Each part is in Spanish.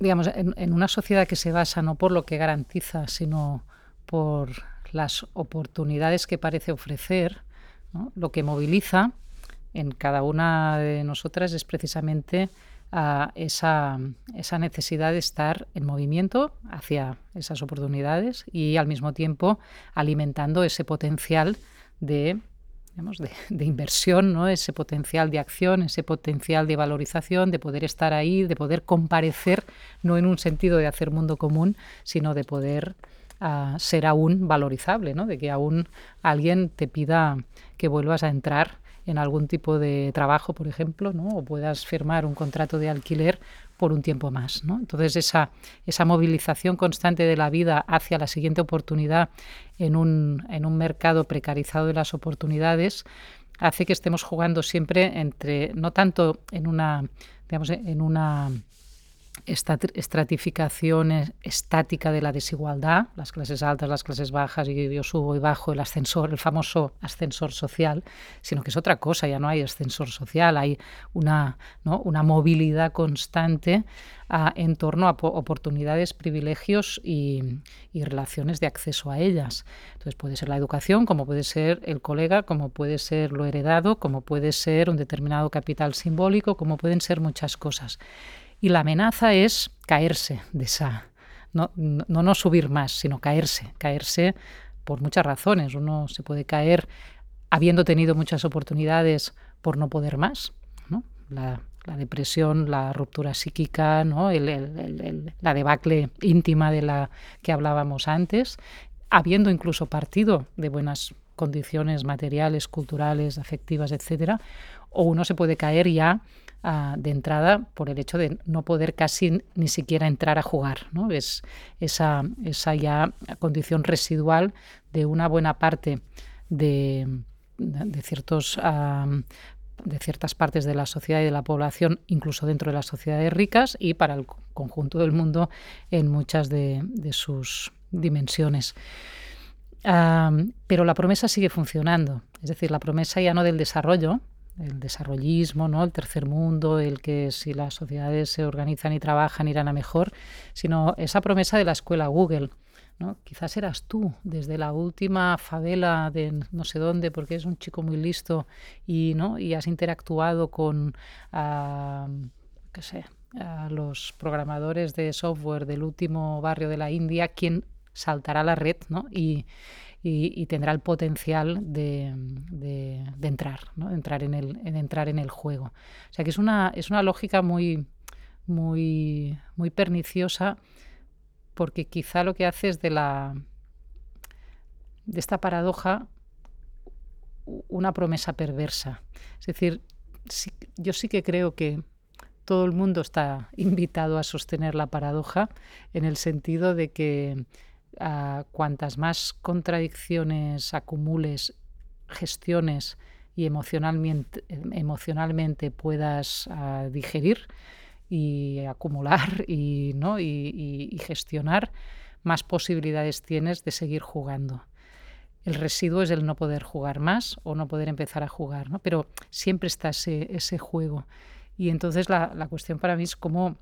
digamos, en, una sociedad que se basa no por lo que garantiza, sino por las oportunidades que parece ofrecer, lo que moviliza en cada una de nosotras es precisamente esa, esa, necesidad de estar en movimiento hacia esas oportunidades y al mismo tiempo alimentando ese potencial de de, inversión, ¿no? ese potencial de acción, ese potencial de valorización, de poder estar ahí, de poder comparecer, no en un sentido de hacer mundo común, sino de poder ah, ser aún valorizable, ¿no? de que aún alguien te pida que vuelvas a entrar en algún tipo de trabajo, por ejemplo, ¿no? o puedas firmar un contrato de alquiler por un tiempo más. ¿no? Entonces, esa, esa movilización constante de la vida hacia la siguiente oportunidad en un, en un mercado precarizado de las oportunidades hace que estemos jugando siempre entre, no tanto en una, digamos, en una estratificación estática de la desigualdad, las clases altas, las clases bajas, y yo subo y bajo el ascensor, el famoso ascensor social, sino que es otra cosa, ya no hay ascensor social, hay una, ¿no? una movilidad constante en torno a oportunidades, privilegios y, y, relaciones de acceso a ellas. Entonces puede ser la educación, como puede ser el colega, como puede ser lo heredado, como puede ser un determinado capital simbólico, como pueden ser muchas cosas. Y la amenaza es caerse de esa, no, no, subir más, sino caerse, caerse por muchas razones. Uno se puede caer habiendo tenido muchas oportunidades por no poder más, ¿no? La, depresión, la ruptura psíquica, ¿no? la debacle íntima de la que hablábamos antes, habiendo incluso partido de buenas condiciones materiales, culturales, afectivas, etcétera, o uno se puede caer ya de entrada por el hecho de no poder casi ni siquiera entrar a jugar. ¿no? Es esa, esa ya condición residual de una buena parte de, de ciertos... de ciertas partes de la sociedad y de la población, incluso dentro de las sociedades ricas y para el conjunto del mundo en muchas de, sus dimensiones. pero la promesa sigue funcionando, es decir, la promesa ya no del desarrollo, el desarrollismo, ¿no? el tercer mundo, el que si las sociedades se organizan y trabajan irán a mejor, sino esa promesa de la escuela Google. ¿no? Quizás eras tú desde la última favela de no sé dónde, porque es un chico muy listo y, ¿no? y has interactuado con, a sé, a los programadores de software del último barrio de la India, quien saltará la red ¿no? y, y, tendrá el potencial de, entrar, ¿no? entrar en el, entrar en el juego. O sea que es una, es una lógica muy, muy, muy perniciosa porque quizá lo que hace es de la de esta paradoja una promesa perversa. Es decir, yo sí que creo que todo el mundo está invitado a sostener la paradoja en el sentido de que cuantas más contradicciones acumules, gestiones y emocionalmente, puedas ah, digerir y acumular y, ¿no? y, gestionar, más posibilidades tienes de seguir jugando. El residuo es el no poder jugar más o no poder empezar a jugar, ¿no? pero siempre está ese, juego. Y entonces la, cuestión para mí es cómo,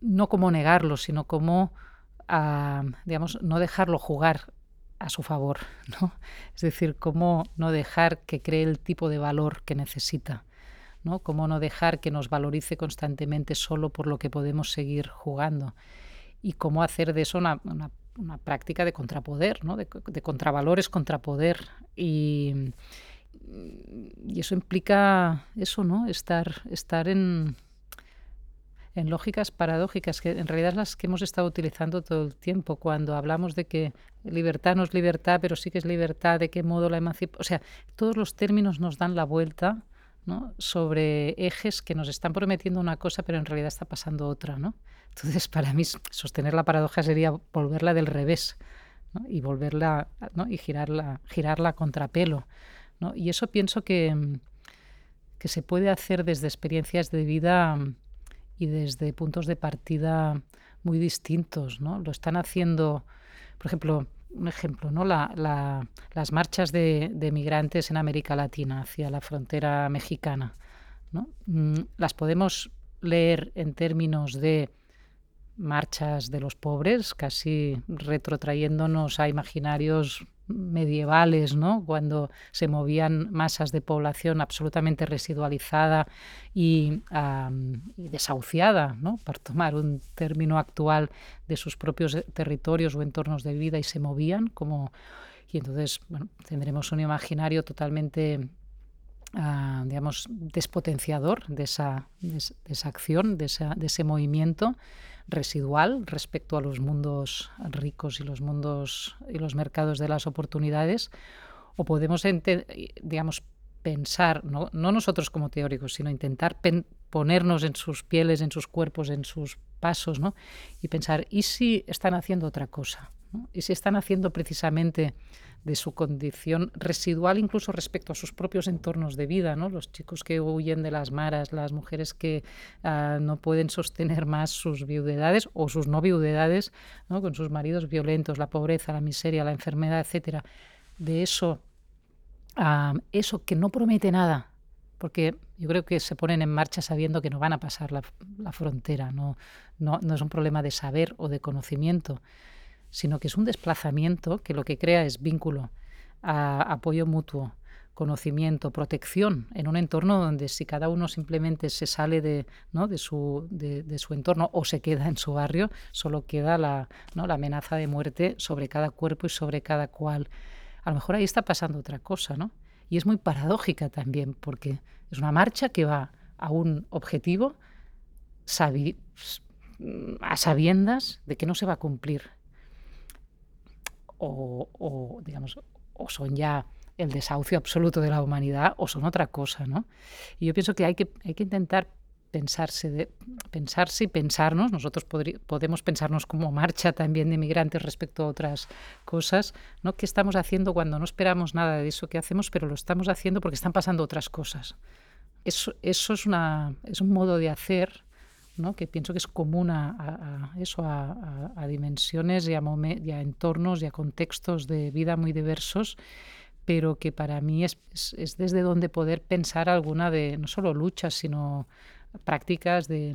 no cómo negarlo, sino cómo a, digamos, no dejarlo jugar a su favor, ¿no? Es decir, cómo no dejar que cree el tipo de valor que necesita, ¿no? Cómo no dejar que nos valorice constantemente solo por lo que podemos seguir jugando y cómo hacer de eso una, una, práctica de contrapoder, ¿no? De, de contravalores contrapoder y, y eso implica eso, ¿no? Estar, estar en en lógicas paradójicas, que en realidad las que hemos estado utilizando todo el tiempo, cuando hablamos de que libertad no es libertad, pero sí que es libertad, de qué modo la emancipación. O sea, todos los términos nos dan la vuelta ¿no? sobre ejes que nos están prometiendo una cosa, pero en realidad está pasando otra. ¿no? Entonces, para mí, sostener la paradoja sería volverla del revés y volverla y girarla, girarla contrapelo. Y eso pienso que, que se puede hacer desde experiencias de vida y desde puntos de partida muy distintos. ¿no? Lo están haciendo, por ejemplo, un ejemplo, ¿no? La, las marchas de, migrantes en América Latina hacia la frontera mexicana. ¿no? Mm, las podemos leer en términos de marchas de los pobres, casi retrotrayéndonos a imaginarios medievales, ¿no? cuando se movían masas de población absolutamente residualizada y, desahuciada, ¿no? por tomar un término actual de sus propios territorios o entornos de vida y se movían como y entonces bueno, tendremos un imaginario totalmente ah, digamos despotenciador de esa, de, esa acción, de, de ese movimiento residual respecto a los mundos ricos y los mundos y los mercados de las oportunidades, o podemos, digamos, pensar, no, nosotros como teóricos, sino intentar ponernos en sus pieles, en sus cuerpos, en sus pasos, ¿no? y pensar, ¿y si están haciendo otra cosa? ¿Y si están haciendo precisamente de su condición residual incluso respecto a sus propios entornos de vida, ¿no? Los chicos que huyen de las maras, las mujeres que ah, no pueden sostener más sus viudedades o sus no viudedades, ¿no? Con sus maridos violentos, la pobreza, la miseria, la enfermedad, etcétera. De eso, ah, eso que no promete nada, porque yo creo que se ponen en marcha sabiendo que no van a pasar la, frontera, no, no, no es un problema de saber o de conocimiento, sino que es un desplazamiento que lo que crea es vínculo, apoyo mutuo, conocimiento, protección en un entorno donde si cada uno simplemente se sale de, ¿no? de, su, de, su entorno o se queda en su barrio, solo queda la, ¿no? la amenaza de muerte sobre cada cuerpo y sobre cada cual. A lo mejor ahí está pasando otra cosa, ¿no? Y es muy paradójica también, porque es una marcha que va a un objetivo a sabiendas de que no se va a cumplir o, digamos, o son ya el desahucio absoluto de la humanidad o son otra cosa, ¿no? Y yo pienso que hay que, hay que intentar pensarse, pensarse y pensarnos, nosotros podemos pensarnos como marcha también de migrantes respecto a otras cosas, ¿no? ¿Qué estamos haciendo cuando no esperamos nada de eso que hacemos, pero lo estamos haciendo porque están pasando otras cosas? Eso, eso es, una, es un modo de hacer que pienso que es común a, eso, a, dimensiones y, a entornos y a contextos de vida muy diversos, pero que para mí es, desde donde poder pensar alguna de no solo luchas, sino prácticas de,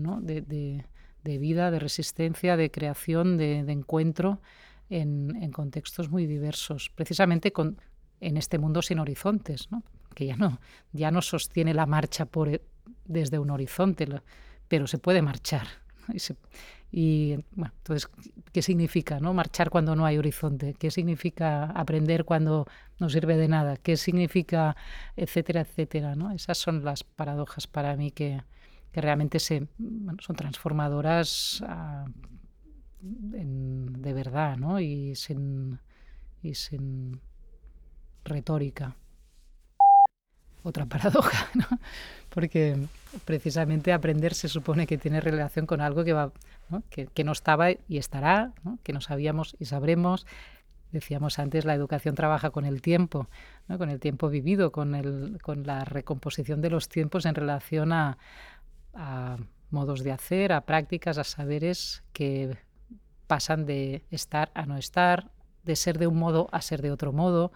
vida, de resistencia, de creación, de, encuentro en, contextos muy diversos, precisamente con, en este mundo sin horizontes, que ya no, ya no sostiene la marcha por, desde un horizonte pero se puede marchar. Y, bueno, entonces, ¿qué significa no marchar cuando no hay horizonte? ¿Qué significa aprender cuando no sirve de nada? ¿Qué significa etcétera, etcétera? ¿no? Esas son las paradojas para mí que, que realmente se, son transformadoras ah, de verdad ¿no? y, sin, y sin retórica. Otra paradoja, ¿no? porque precisamente aprender se supone que tiene relación con algo que, va, ¿no? Que, no estaba y estará, que no sabíamos y sabremos. Decíamos antes, la educación trabaja con el tiempo, con el tiempo vivido, con, el, con la recomposición de los tiempos en relación a, a modos de hacer, a prácticas, a saberes que pasan de estar a no estar, de ser de un modo a ser de otro modo,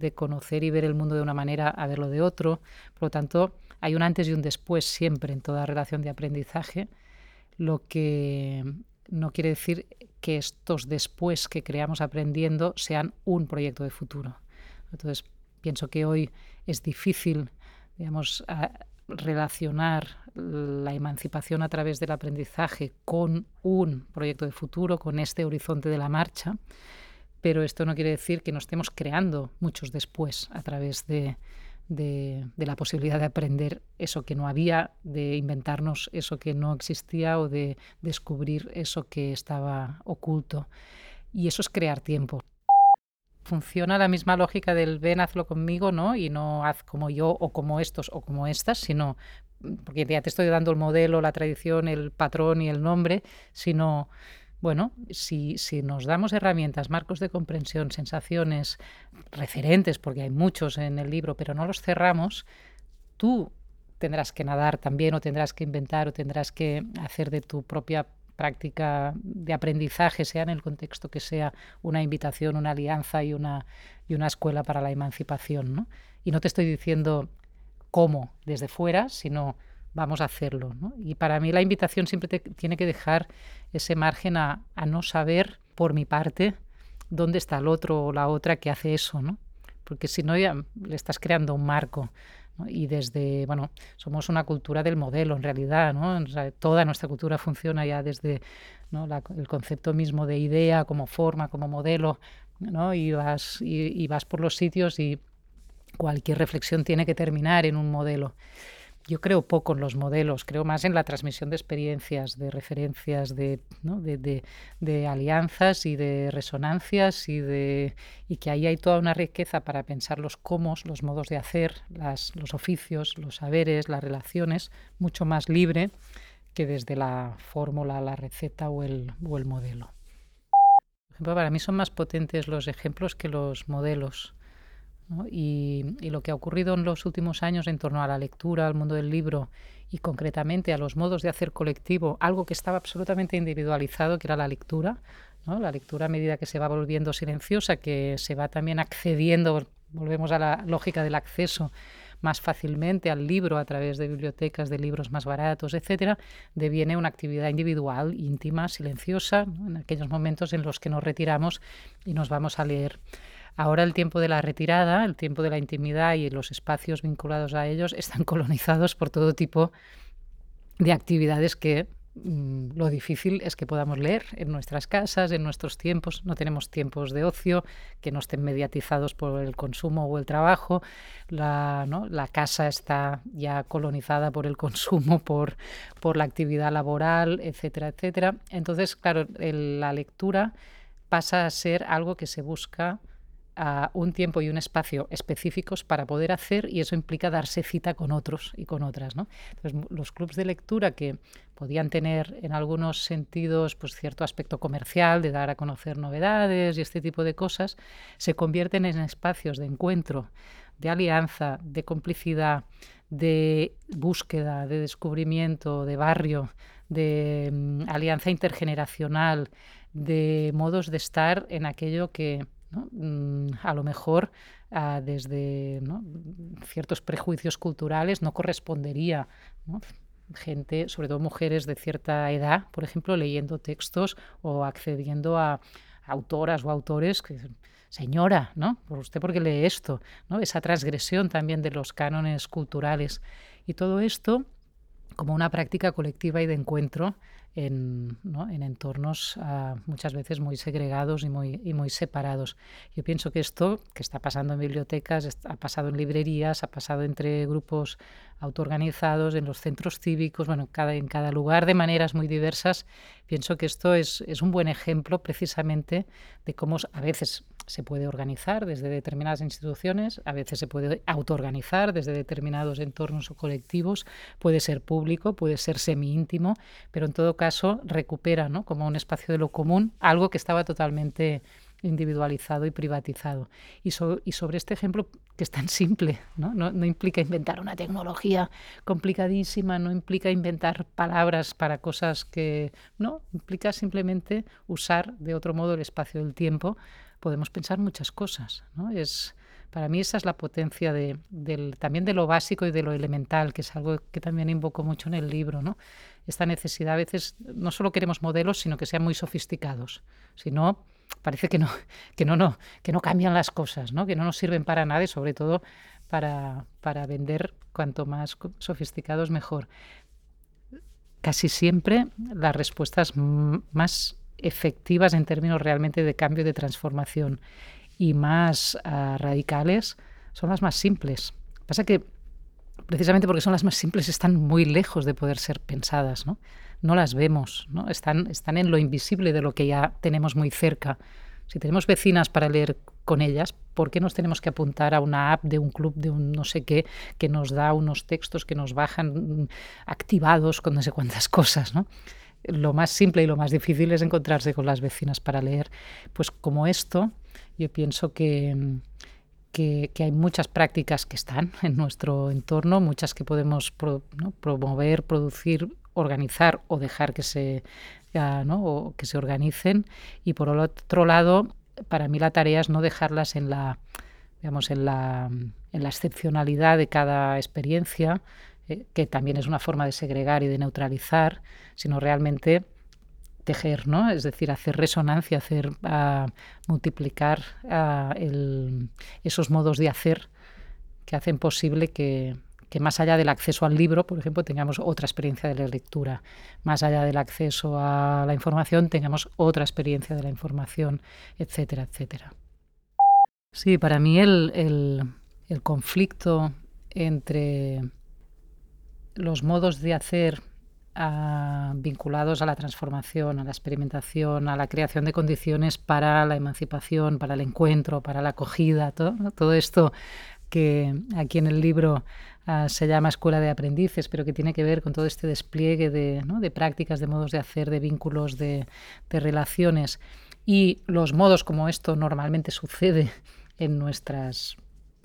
de conocer y ver el mundo de una manera a verlo de otro. Por lo tanto, hay un antes y un después siempre en toda relación de aprendizaje, lo que no quiere decir que estos después que creamos aprendiendo sean un proyecto de futuro. Entonces, pienso que hoy es difícil, digamos, relacionar la emancipación a través del aprendizaje con un proyecto de futuro, con este horizonte de la marcha, pero esto no quiere decir que no estemos creando muchos después a través de, de, la posibilidad de aprender eso que no había, de inventarnos eso que no existía o de descubrir eso que estaba oculto. Y eso es crear tiempo. Funciona la misma lógica del ven, hazlo conmigo, ¿no? Y no haz como yo o como estos o como estas, sino porque ya te estoy dando el modelo, la tradición, el patrón y el nombre, sino bueno, si, si, nos damos herramientas, marcos de comprensión, sensaciones, referentes, porque hay muchos en el libro, pero no los cerramos, tú tendrás que nadar también o tendrás que inventar o tendrás que hacer de tu propia práctica de aprendizaje, sea en el contexto que sea una invitación, una alianza y una, y una escuela para la emancipación. ¿no? Y no te estoy diciendo cómo desde fuera, sino vamos a hacerlo. Y para mí la invitación siempre tiene que dejar ese margen a, no saber por mi parte dónde está el otro o la otra que hace eso, ¿no? porque si no ya le estás creando un marco. Y desde, bueno, somos una cultura del modelo en realidad, ¿no? toda nuestra cultura funciona ya desde el concepto mismo de idea como forma, como modelo, ¿no? y, vas, y vas por los sitios y cualquier reflexión tiene que terminar en un modelo. Yo creo poco en los modelos, creo más en la transmisión de experiencias, de referencias, de, alianzas y de resonancias y, que ahí hay toda una riqueza para pensar los cómo, los modos de hacer, los oficios, los saberes, las relaciones, mucho más libre que desde la fórmula, la receta o el, modelo. Para mí son más potentes los ejemplos que los modelos. Y, lo que ha ocurrido en los últimos años en torno a la lectura, al mundo del libro y concretamente a los modos de hacer colectivo, algo que estaba absolutamente individualizado, que era la lectura, la lectura a medida que se va volviendo silenciosa, que se va también accediendo, volvemos a la lógica del acceso más fácilmente al libro a través de bibliotecas de libros más baratos, etcétera, deviene una actividad individual, íntima, silenciosa, en aquellos momentos en los que nos retiramos y nos vamos a leer. Ahora el tiempo de la retirada, el tiempo de la intimidad y los espacios vinculados a ellos están colonizados por todo tipo de actividades que mm, lo difícil es que podamos leer en nuestras casas, en nuestros tiempos. No tenemos tiempos de ocio que no estén mediatizados por el consumo o el trabajo. La, casa está ya colonizada por el consumo, por la actividad laboral, etcétera, etcétera. Entonces, claro, la lectura pasa a ser algo que se busca un tiempo y un espacio específicos para poder hacer y eso implica darse cita con otros y con otras. ¿no? Entonces, los clubes de lectura que podían tener en algunos sentidos pues, cierto aspecto comercial, de dar a conocer novedades y este tipo de cosas, se convierten en espacios de encuentro, de alianza, de complicidad, de búsqueda, de descubrimiento, de barrio, de mm, alianza intergeneracional, de modos de estar en aquello que Mm, a lo mejor ah, desde ciertos prejuicios culturales no correspondería. Gente, sobre todo mujeres de cierta edad, por ejemplo, leyendo textos o accediendo a autoras o autores que señora, ¿no? Por usted porque lee esto, ¿no? Esa transgresión también de los cánones culturales. Y todo esto como una práctica colectiva y de encuentro en, entornos ah, muchas veces muy segregados y muy, y muy separados. Yo pienso que esto que está pasando en bibliotecas, ha pasado en librerías, ha pasado entre grupos autoorganizados, en los centros cívicos, bueno, cada, en cada lugar de maneras muy diversas. Pienso que esto es, es un buen ejemplo precisamente de cómo a veces se puede organizar desde determinadas instituciones, a veces se puede autoorganizar desde determinados entornos o colectivos, puede ser público, puede ser semi-íntimo, pero en todo caso recupera ¿no? como un espacio de lo común algo que estaba totalmente individualizado y privatizado. Y, y, sobre este ejemplo, que es tan simple, ¿no? ¿no? No, implica inventar una tecnología complicadísima, no implica inventar palabras para cosas que... No, implica simplemente usar de otro modo el espacio del tiempo podemos pensar muchas cosas. ¿no? Es, para mí esa es la potencia de, del, también de lo básico y de lo elemental, que es algo que también invoco mucho en el libro. ¿no? Esta necesidad a veces no solo queremos modelos, sino que sean muy sofisticados. Si no, parece que no, que no, no, que no cambian las cosas, ¿no? que no nos sirven para nada y sobre todo para, para vender cuanto más sofisticados mejor. Casi siempre las respuestas más efectivas en términos realmente de cambio, de transformación y más ah, radicales son las más simples. Pasa que precisamente porque son las más simples están muy lejos de poder ser pensadas, ¿no? No las vemos, ¿no? Están, están en lo invisible de lo que ya tenemos muy cerca. Si tenemos vecinas para leer con ellas, ¿por qué nos tenemos que apuntar a una app de un club, de un no sé qué, que nos da unos textos que nos bajan activados con no sé cuántas cosas, ¿no? Lo más simple y lo más difícil es encontrarse con las vecinas para leer. Pues como esto, yo pienso que, que, hay muchas prácticas que están en nuestro entorno, muchas que podemos promover, producir, organizar o dejar que se, o que se organicen. Y por otro lado, para mí la tarea es no dejarlas en la, digamos, en la, en la excepcionalidad de cada experiencia, eh, que también es una forma de segregar y de neutralizar, sino realmente tejer, ¿no? Es decir, hacer resonancia, hacer multiplicar esos modos de hacer que hacen posible que, que más allá del acceso al libro, por ejemplo, tengamos otra experiencia de la lectura, más allá del acceso a la información, tengamos otra experiencia de la información, etcétera, etcétera. Sí, para mí el, conflicto entre los modos de hacer ah, vinculados a la transformación, a la experimentación, a la creación de condiciones para la emancipación, para el encuentro, para la acogida, todo, esto que aquí en el libro ah, se llama Escuela de Aprendices, pero que tiene que ver con todo este despliegue de, prácticas, de modos de hacer, de vínculos, de, relaciones. Y los modos como esto normalmente sucede en nuestras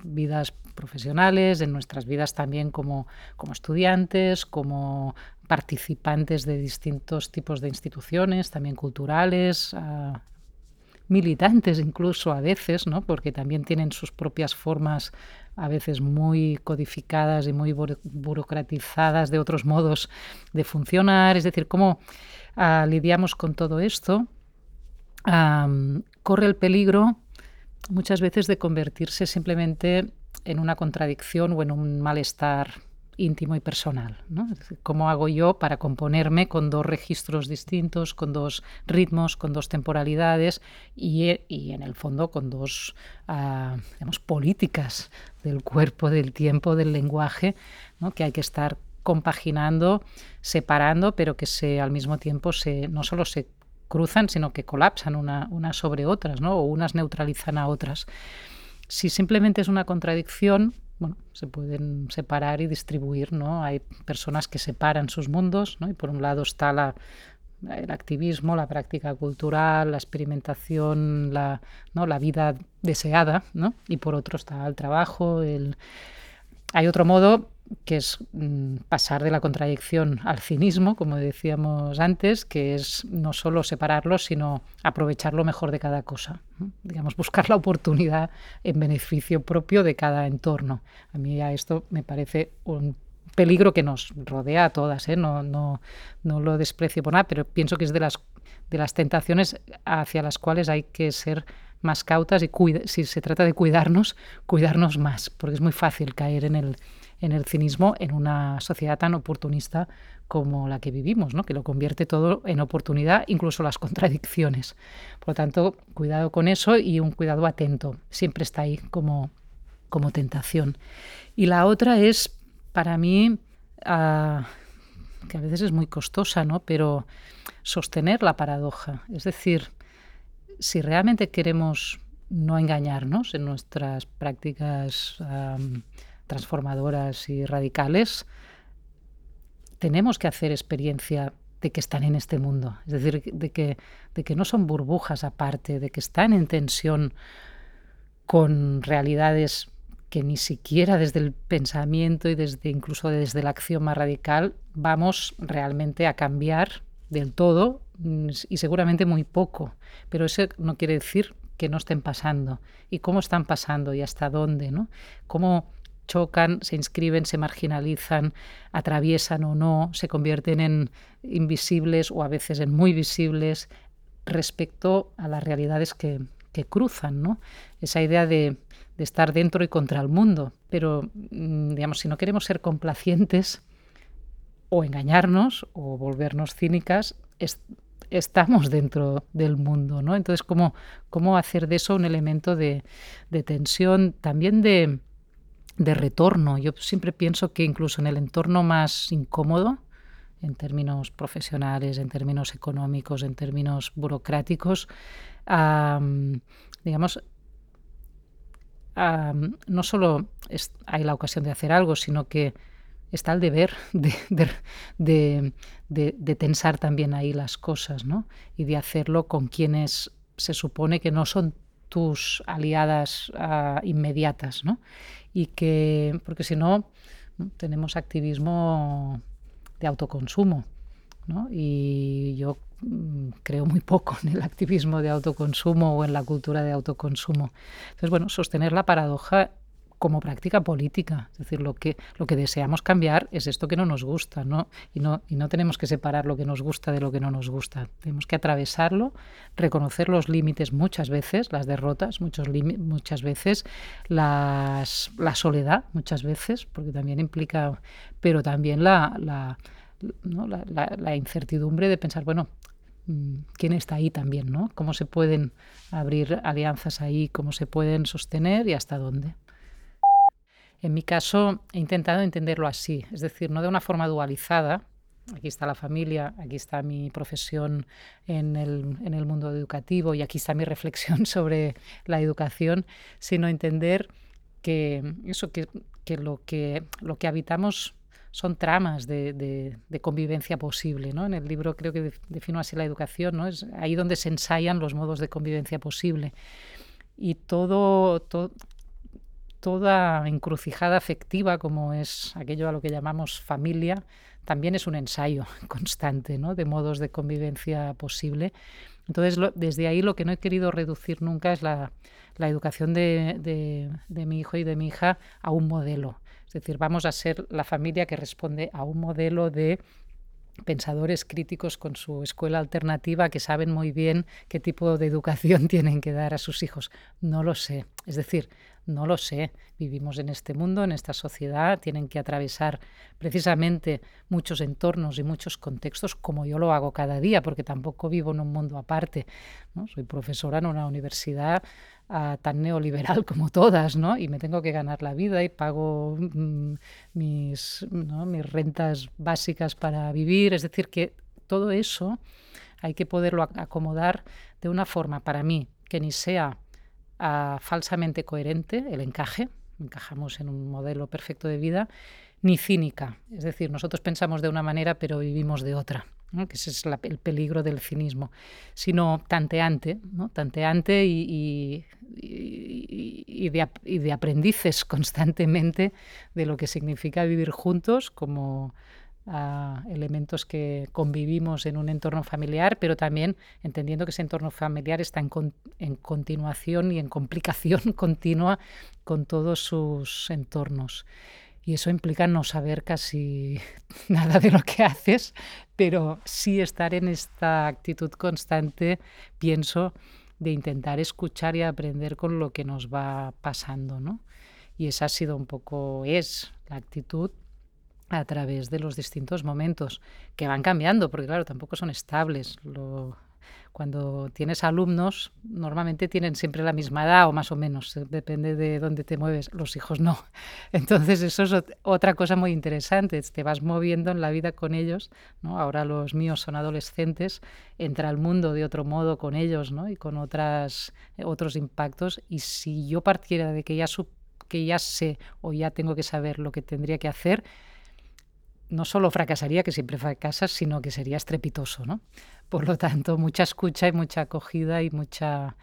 vidas profesionales, en nuestras vidas también como, como estudiantes, como participantes de distintos tipos de instituciones, también culturales, ah, militantes incluso a veces, ¿no? porque también tienen sus propias formas a veces muy codificadas y muy burocratizadas de otros modos de funcionar. Es decir, cómo ah, lidiamos con todo esto. corre el peligro muchas veces de convertirse simplemente en una contradicción o en un malestar íntimo y personal. ¿no? ¿Cómo hago yo para componerme con dos registros distintos, con dos ritmos, con dos temporalidades y, en el fondo con dos uh, digamos, políticas del cuerpo, del tiempo, del lenguaje, ¿no? que hay que estar compaginando, separando, pero que se, al mismo tiempo se, no solo se cruzan, sino que colapsan una, unas sobre otras, ¿no? o unas neutralizan a otras. Si simplemente es una contradicción, bueno, se pueden separar y distribuir, ¿no? Hay personas que separan sus mundos, ¿no? Y por un lado está la, el activismo, la práctica cultural, la experimentación, la, ¿no? la vida deseada, ¿no? Y por otro está el trabajo, el... Hay otro modo que es mm, pasar de la contradicción al cinismo, como decíamos antes, que es no solo separarlo, sino aprovechar lo mejor de cada cosa. Digamos, buscar la oportunidad en beneficio propio de cada entorno. A mí ya esto me parece un peligro que nos rodea a todas, ¿eh? no, no, no lo desprecio por nada, pero pienso que es de las, de las tentaciones hacia las cuales hay que ser más cautas y si se trata de cuidarnos, cuidarnos más, porque es muy fácil caer en el en el cinismo en una sociedad tan oportunista como la que vivimos, ¿no? que lo convierte todo en oportunidad, incluso las contradicciones. Por lo tanto, cuidado con eso y un cuidado atento. Siempre está ahí como, como tentación. Y la otra es, para mí, ah, que a veces es muy costosa, ¿no? pero sostener la paradoja. Es decir, si realmente queremos no engañarnos en nuestras prácticas transformadoras y radicales, tenemos que hacer experiencia de que están en este mundo, es decir, de que, de que no son burbujas aparte, de que están en tensión con realidades que ni siquiera desde el pensamiento y desde incluso desde la acción más radical vamos realmente a cambiar del todo mm, y seguramente muy poco, pero eso no quiere decir que no estén pasando. Y cómo están pasando y hasta dónde, ¿no? Cómo chocan, se inscriben, se marginalizan, atraviesan o no, se convierten en invisibles o a veces en muy visibles respecto a las realidades que, cruzan, ¿no? Esa idea de, estar dentro y contra el mundo. Pero, mm, digamos, si no queremos ser complacientes o engañarnos o volvernos cínicas, estamos dentro del mundo, ¿no? Entonces, ¿cómo, cómo hacer de eso un elemento de tensión, también de, de retorno. Yo siempre pienso que incluso en el entorno más incómodo, en términos profesionales, en términos económicos, en términos burocráticos, digamos, no solo hay la ocasión de hacer algo, sino que está el deber de, de, tensar también ahí las cosas, ¿no? Y de hacerlo con quienes se supone que no son tus aliadas ah, inmediatas, ¿no? Y que, porque si no, tenemos activismo de autoconsumo. ¿no? Y yo mm, creo muy poco en el activismo de autoconsumo o en la cultura de autoconsumo. Entonces, bueno, sostener la paradoja como práctica política. Es decir, lo que, lo que deseamos cambiar es esto que no nos gusta, ¿no? Y, no, y no tenemos que separar lo que nos gusta de lo que no nos gusta. Tenemos que atravesarlo, reconocer los límites muchas veces, las derrotas muchos muchas veces, la soledad muchas veces, porque también implica, pero también la, la, la incertidumbre de pensar, bueno, mm, quién está ahí también, ¿no? Cómo se pueden abrir alianzas ahí, cómo se pueden sostener y hasta dónde. En mi caso he intentado entenderlo así, es decir, no de una forma dualizada. Aquí está la familia, aquí está mi profesión en el, en el mundo educativo y aquí está mi reflexión sobre la educación, sino entender que eso que, que, lo, que lo que habitamos son tramas de, de, convivencia posible. ¿no? En el libro creo que defino así la educación, ¿no? es ahí donde se ensayan los modos de convivencia posible. Y todo, todo, toda encrucijada afectiva, como es aquello a lo que llamamos familia, también es un ensayo constante ¿no? de modos de convivencia posible. Entonces, desde ahí lo que no he querido reducir nunca es la, educación de, de, mi hijo y de mi hija a un modelo. Es decir, vamos a ser la familia que responde a un modelo de pensadores críticos con su escuela alternativa que saben muy bien qué tipo de educación tienen que dar a sus hijos. No lo sé. Es decir, no lo sé. Vivimos en este mundo, en esta sociedad, tienen que atravesar precisamente muchos entornos y muchos contextos, como yo lo hago cada día, porque tampoco vivo en un mundo aparte. ¿no? Soy profesora en una universidad tan neoliberal como todas, ¿no? Y me tengo que ganar la vida y pago mm, mis, rentas básicas para vivir. Es decir, que todo eso hay que poderlo acomodar de una forma, para mí, que ni sea falsamente coherente, el encaje, encajamos en un modelo perfecto de vida, ni cínica. Es decir, nosotros pensamos de una manera pero vivimos de otra, que ese es el peligro del cinismo, sino tanteante, ¿no? tanteante y, de, aprendices constantemente de lo que significa vivir juntos como a elementos que convivimos en un entorno familiar, pero también entendiendo que ese entorno familiar está en, en continuación y en complicación continua con todos sus entornos. Y eso implica no saber casi nada de lo que haces, pero sí estar en esta actitud constante, pienso, de intentar escuchar y aprender con lo que nos va pasando, ¿no? Y esa ha sido un poco, es la actitud a través de los distintos momentos que van cambiando, porque claro, tampoco son estables. Lo, cuando tienes alumnos, normalmente tienen siempre la misma edad o más o menos, eh, depende de dónde te mueves. Los hijos no. Entonces eso es otra cosa muy interesante, te vas moviendo en la vida con ellos. ¿no? Ahora los míos son adolescentes, entra al mundo de otro modo con ellos ¿no? y con otras, otros impactos. Y si yo partiera de que ya, que ya sé o ya tengo que saber lo que tendría que hacer, no solo fracasaría, que siempre fracasas, sino que sería estrepitoso, ¿no? Por lo tanto, mucha escucha y mucha acogida y mucha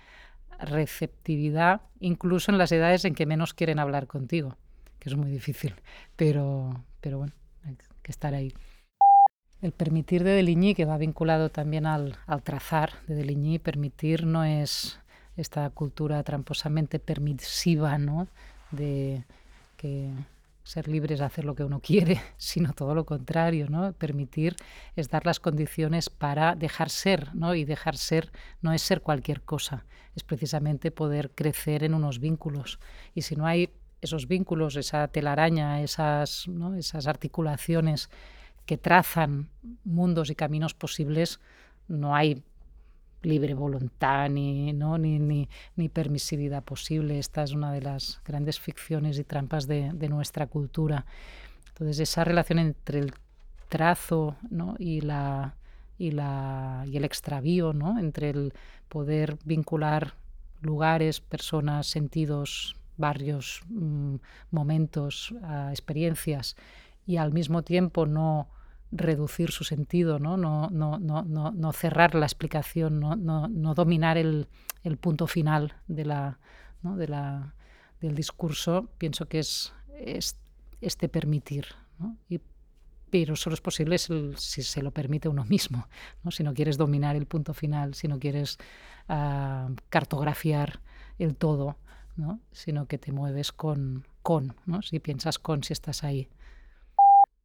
receptividad, incluso en las edades en que menos quieren hablar contigo, que es muy difícil, pero, pero bueno, hay que estar ahí. El permitir de Deligny, que va vinculado también al, al trazar de Deligny, permitir no es esta cultura tramposamente permisiva, ¿no? De que ser libres de hacer lo que uno quiere, sino todo lo contrario, ¿no? Permitir es dar las condiciones para dejar ser, ¿no? Y dejar ser no es ser cualquier cosa, es precisamente poder crecer en unos vínculos. Y si no hay esos vínculos, esa telaraña, esas, esas articulaciones que trazan mundos y caminos posibles, no hay libre voluntad ni, ¿no? ni, ni, ni, permisividad posible. Esta es una de las grandes ficciones y trampas de, nuestra cultura. Entonces, esa relación entre el trazo ¿no? y, la, y, la, y el extravío, ¿no? entre el poder vincular lugares, personas, sentidos, barrios, mmm, momentos, experiencias, y al mismo tiempo no reducir su sentido, ¿no? No, no, no, no, cerrar la explicación, no, no, dominar el, el, punto final de la, de la, del discurso, pienso que es, es este permitir. Y, pero solo es posible si se lo permite uno mismo, ¿no? si no quieres dominar el punto final, si no quieres uh, cartografiar el todo, ¿no? sino que te mueves con, con, ¿no? si piensas con, si estás ahí.